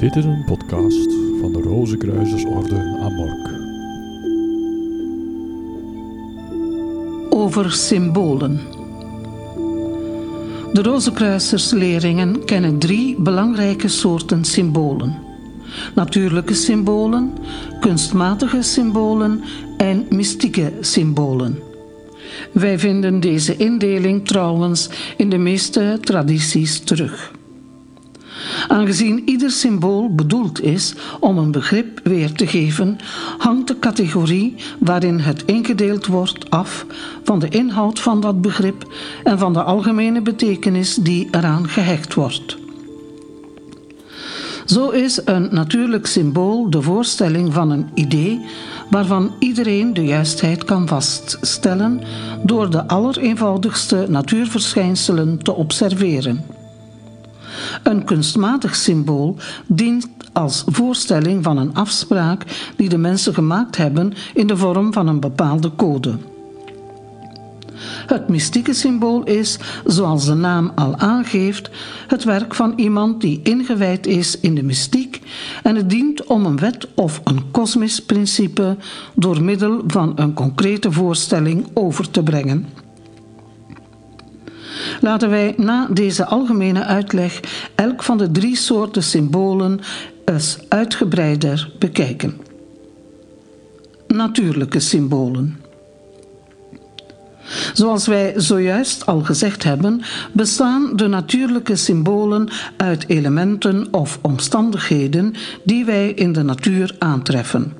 Dit is een podcast van de Rozenkruisersorde Amork. Over symbolen. De Rozenkruisersleerlingen kennen drie belangrijke soorten symbolen: natuurlijke symbolen, kunstmatige symbolen en mystieke symbolen. Wij vinden deze indeling trouwens in de meeste tradities terug. Aangezien ieder symbool bedoeld is om een begrip weer te geven, hangt de categorie waarin het ingedeeld wordt af van de inhoud van dat begrip en van de algemene betekenis die eraan gehecht wordt. Zo is een natuurlijk symbool de voorstelling van een idee waarvan iedereen de juistheid kan vaststellen door de allereenvoudigste natuurverschijnselen te observeren. Een kunstmatig symbool dient als voorstelling van een afspraak die de mensen gemaakt hebben in de vorm van een bepaalde code. Het mystieke symbool is, zoals de naam al aangeeft, het werk van iemand die ingewijd is in de mystiek en het dient om een wet of een kosmisch principe door middel van een concrete voorstelling over te brengen. Laten wij na deze algemene uitleg elk van de drie soorten symbolen eens uitgebreider bekijken. Natuurlijke symbolen. Zoals wij zojuist al gezegd hebben, bestaan de natuurlijke symbolen uit elementen of omstandigheden die wij in de natuur aantreffen.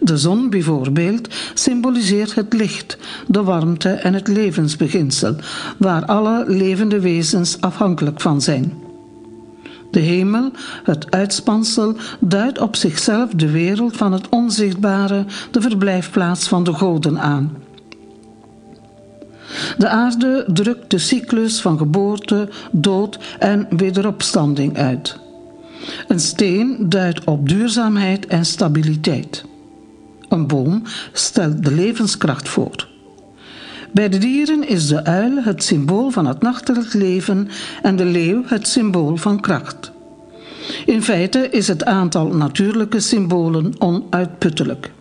De zon bijvoorbeeld symboliseert het licht, de warmte en het levensbeginsel, waar alle levende wezens afhankelijk van zijn. De hemel, het uitspansel, duidt op zichzelf de wereld van het onzichtbare, de verblijfplaats van de goden aan. De aarde drukt de cyclus van geboorte, dood en wederopstanding uit. Een steen duidt op duurzaamheid en stabiliteit. Een boom stelt de levenskracht voor. Bij de dieren is de uil het symbool van het nachtelijk leven en de leeuw het symbool van kracht. In feite is het aantal natuurlijke symbolen onuitputtelijk.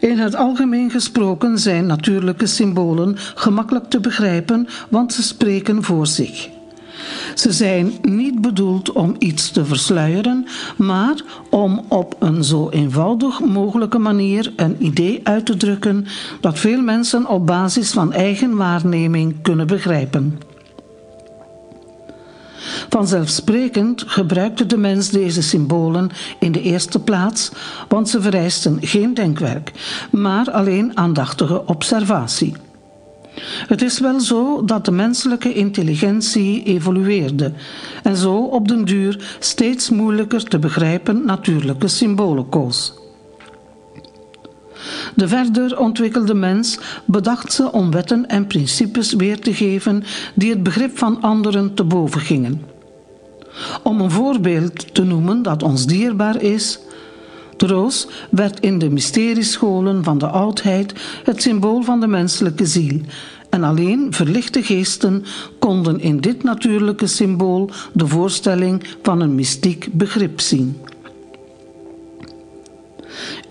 In het algemeen gesproken zijn natuurlijke symbolen gemakkelijk te begrijpen, want ze spreken voor zich. Ze zijn niet bedoeld om iets te versluieren, maar om op een zo eenvoudig mogelijke manier een idee uit te drukken dat veel mensen op basis van eigen waarneming kunnen begrijpen. Vanzelfsprekend gebruikte de mens deze symbolen in de eerste plaats, want ze vereisten geen denkwerk, maar alleen aandachtige observatie. Het is wel zo dat de menselijke intelligentie evolueerde en zo op den duur steeds moeilijker te begrijpen natuurlijke symbolen koos. De verder ontwikkelde mens bedacht ze om wetten en principes weer te geven die het begrip van anderen te boven gingen. Om een voorbeeld te noemen dat ons dierbaar is, de roos werd in de mysteriescholen van de oudheid het symbool van de menselijke ziel. En alleen verlichte geesten konden in dit natuurlijke symbool de voorstelling van een mystiek begrip zien.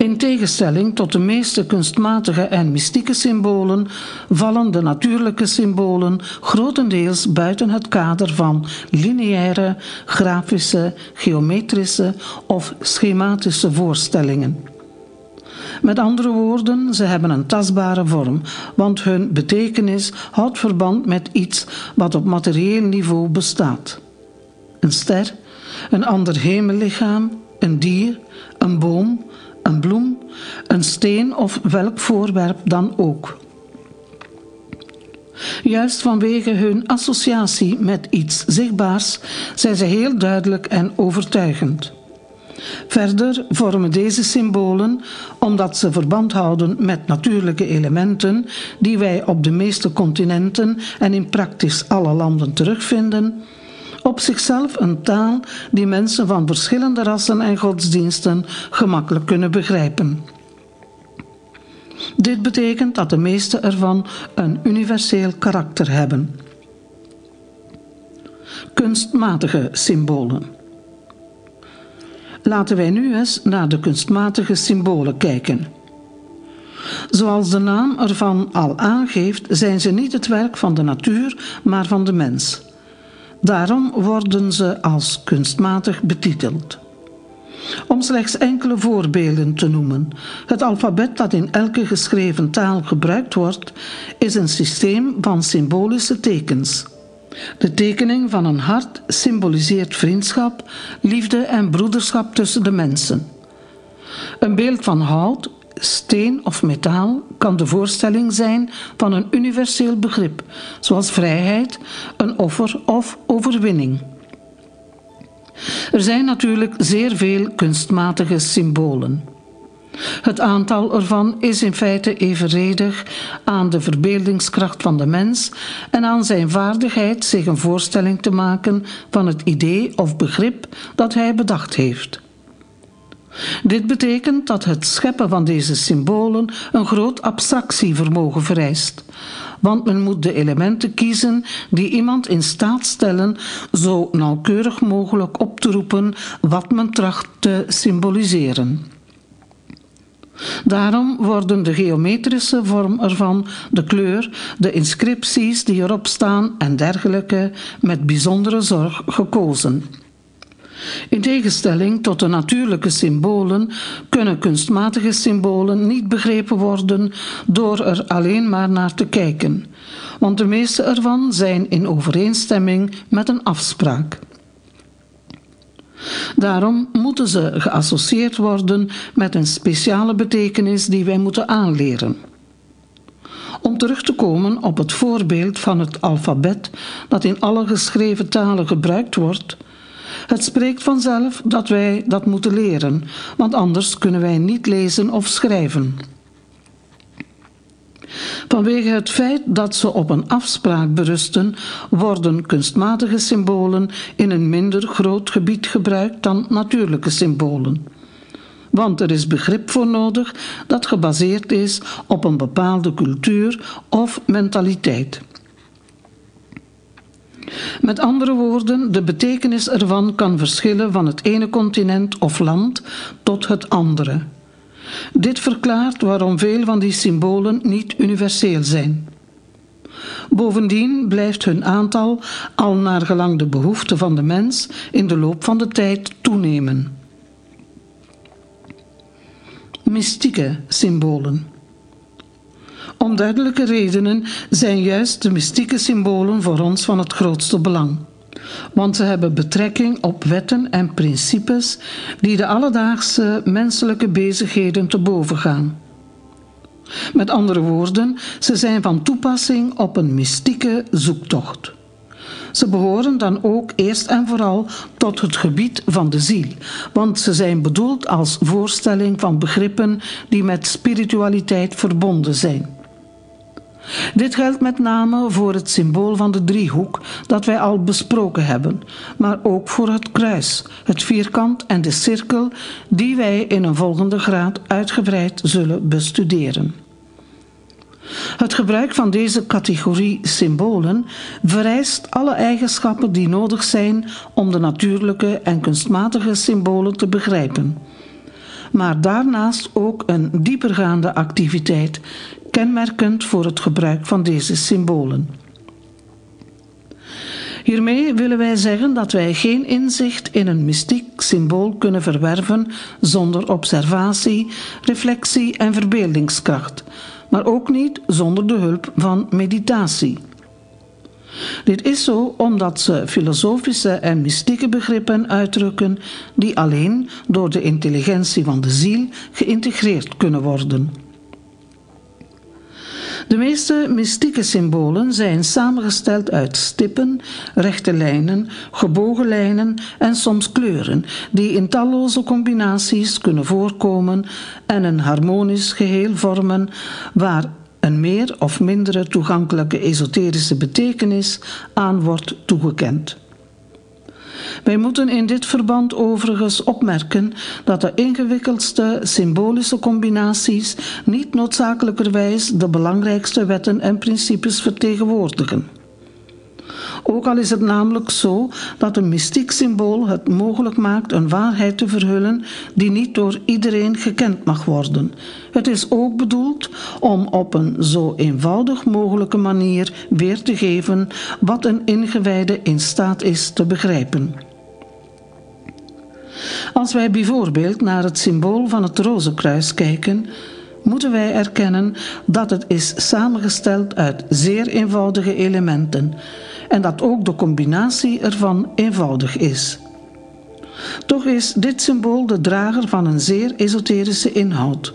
In tegenstelling tot de meeste kunstmatige en mystieke symbolen vallen de natuurlijke symbolen grotendeels buiten het kader van lineaire, grafische, geometrische of schematische voorstellingen. Met andere woorden, ze hebben een tastbare vorm, want hun betekenis houdt verband met iets wat op materieel niveau bestaat. Een ster, een ander hemellichaam, een dier, een boom, een bloem, een steen of welk voorwerp dan ook. Juist vanwege hun associatie met iets zichtbaars zijn ze heel duidelijk en overtuigend. Verder vormen deze symbolen, omdat ze verband houden met natuurlijke elementen die wij op de meeste continenten en in praktisch alle landen terugvinden, op zichzelf een taal die mensen van verschillende rassen en godsdiensten gemakkelijk kunnen begrijpen. Dit betekent dat de meeste ervan een universeel karakter hebben. Kunstmatige symbolen. Laten wij nu eens naar de kunstmatige symbolen kijken. Zoals de naam ervan al aangeeft, zijn ze niet het werk van de natuur, maar van de mens. Daarom worden ze als kunstmatig betiteld. Om slechts enkele voorbeelden te noemen. Het alfabet dat in elke geschreven taal gebruikt wordt, is een systeem van symbolische tekens. De tekening van een hart symboliseert vriendschap, liefde en broederschap tussen de mensen. Een beeld van hout, steen of metaal kan de voorstelling zijn van een universeel begrip, zoals vrijheid, een offer of overwinning. Er zijn natuurlijk zeer veel kunstmatige symbolen. Het aantal ervan is in feite evenredig aan de verbeeldingskracht van de mens en aan zijn vaardigheid zich een voorstelling te maken van het idee of begrip dat hij bedacht heeft. Dit betekent dat het scheppen van deze symbolen een groot abstractievermogen vereist, want men moet de elementen kiezen die iemand in staat stellen zo nauwkeurig mogelijk op te roepen wat men tracht te symboliseren. Daarom worden de geometrische vorm ervan, de kleur, de inscripties die erop staan en dergelijke met bijzondere zorg gekozen. In tegenstelling tot de natuurlijke symbolen kunnen kunstmatige symbolen niet begrepen worden door er alleen maar naar te kijken, want de meeste ervan zijn in overeenstemming met een afspraak. Daarom moeten ze geassocieerd worden met een speciale betekenis die wij moeten aanleren. Om terug te komen op het voorbeeld van het alfabet dat in alle geschreven talen gebruikt wordt, het spreekt vanzelf dat wij dat moeten leren, want anders kunnen wij niet lezen of schrijven. Vanwege het feit dat ze op een afspraak berusten, worden kunstmatige symbolen in een minder groot gebied gebruikt dan natuurlijke symbolen. Want er is begrip voor nodig dat gebaseerd is op een bepaalde cultuur of mentaliteit. Met andere woorden, de betekenis ervan kan verschillen van het ene continent of land tot het andere. Dit verklaart waarom veel van die symbolen niet universeel zijn. Bovendien blijft hun aantal al naar gelang de behoeften van de mens in de loop van de tijd toenemen. Mystieke symbolen. Om duidelijke redenen zijn juist de mystieke symbolen voor ons van het grootste belang. Want ze hebben betrekking op wetten en principes die de alledaagse menselijke bezigheden te boven gaan. Met andere woorden, ze zijn van toepassing op een mystieke zoektocht. Ze behoren dan ook eerst en vooral tot het gebied van de ziel, want ze zijn bedoeld als voorstelling van begrippen die met spiritualiteit verbonden zijn. Dit geldt met name voor het symbool van de driehoek dat wij al besproken hebben, maar ook voor het kruis, het vierkant en de cirkel die wij in een volgende graad uitgebreid zullen bestuderen. Het gebruik van deze categorie symbolen vereist alle eigenschappen die nodig zijn om de natuurlijke en kunstmatige symbolen te begrijpen maar daarnaast ook een diepergaande activiteit, kenmerkend voor het gebruik van deze symbolen. Hiermee willen wij zeggen dat wij geen inzicht in een mystiek symbool kunnen verwerven zonder observatie, reflectie en verbeeldingskracht, maar ook niet zonder de hulp van meditatie. Dit is zo omdat ze filosofische en mystieke begrippen uitdrukken die alleen door de intelligentie van de ziel geïntegreerd kunnen worden. De meeste mystieke symbolen zijn samengesteld uit stippen, rechte lijnen, gebogen lijnen en soms kleuren, die in talloze combinaties kunnen voorkomen en een harmonisch geheel vormen waar een meer of mindere toegankelijke esoterische betekenis aan wordt toegekend. Wij moeten in dit verband overigens opmerken dat de ingewikkeldste symbolische combinaties niet noodzakelijkerwijs de belangrijkste wetten en principes vertegenwoordigen. Ook al is het namelijk zo dat een mystiek symbool het mogelijk maakt een waarheid te verhullen die niet door iedereen gekend mag worden. Het is ook bedoeld om op een zo eenvoudig mogelijke manier weer te geven wat een ingewijde in staat is te begrijpen. Als wij bijvoorbeeld naar het symbool van het rozenkruis kijken, moeten wij erkennen dat het is samengesteld uit zeer eenvoudige elementen en dat ook de combinatie ervan eenvoudig is. Toch is dit symbool de drager van een zeer esoterische inhoud,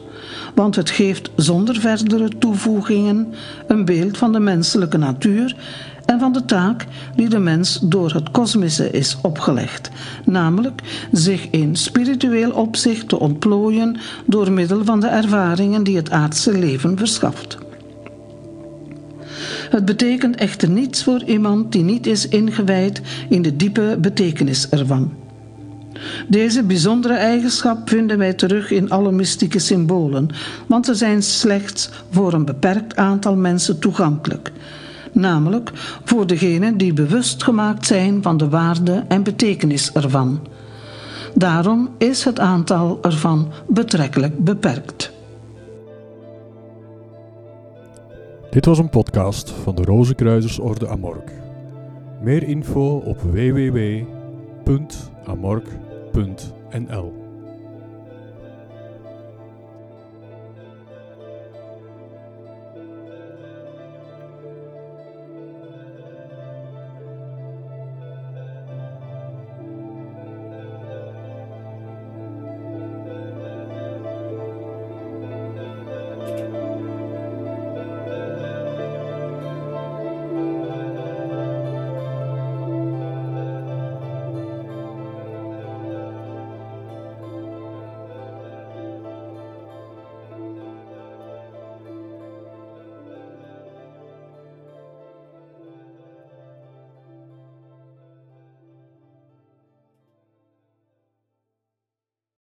want het geeft zonder verdere toevoegingen een beeld van de menselijke natuur en van de taak die de mens door het kosmische is opgelegd, namelijk zich in spiritueel opzicht te ontplooien door middel van de ervaringen die het aardse leven verschaft. Het betekent echter niets voor iemand die niet is ingewijd in de diepe betekenis ervan. Deze bijzondere eigenschap vinden wij terug in alle mystieke symbolen, want ze zijn slechts voor een beperkt aantal mensen toegankelijk namelijk voor degenen die bewust gemaakt zijn van de waarde en betekenis ervan. Daarom is het aantal ervan betrekkelijk beperkt. Dit was een podcast van de Rozenkruisersorde Amork. Meer info op www.amork.nl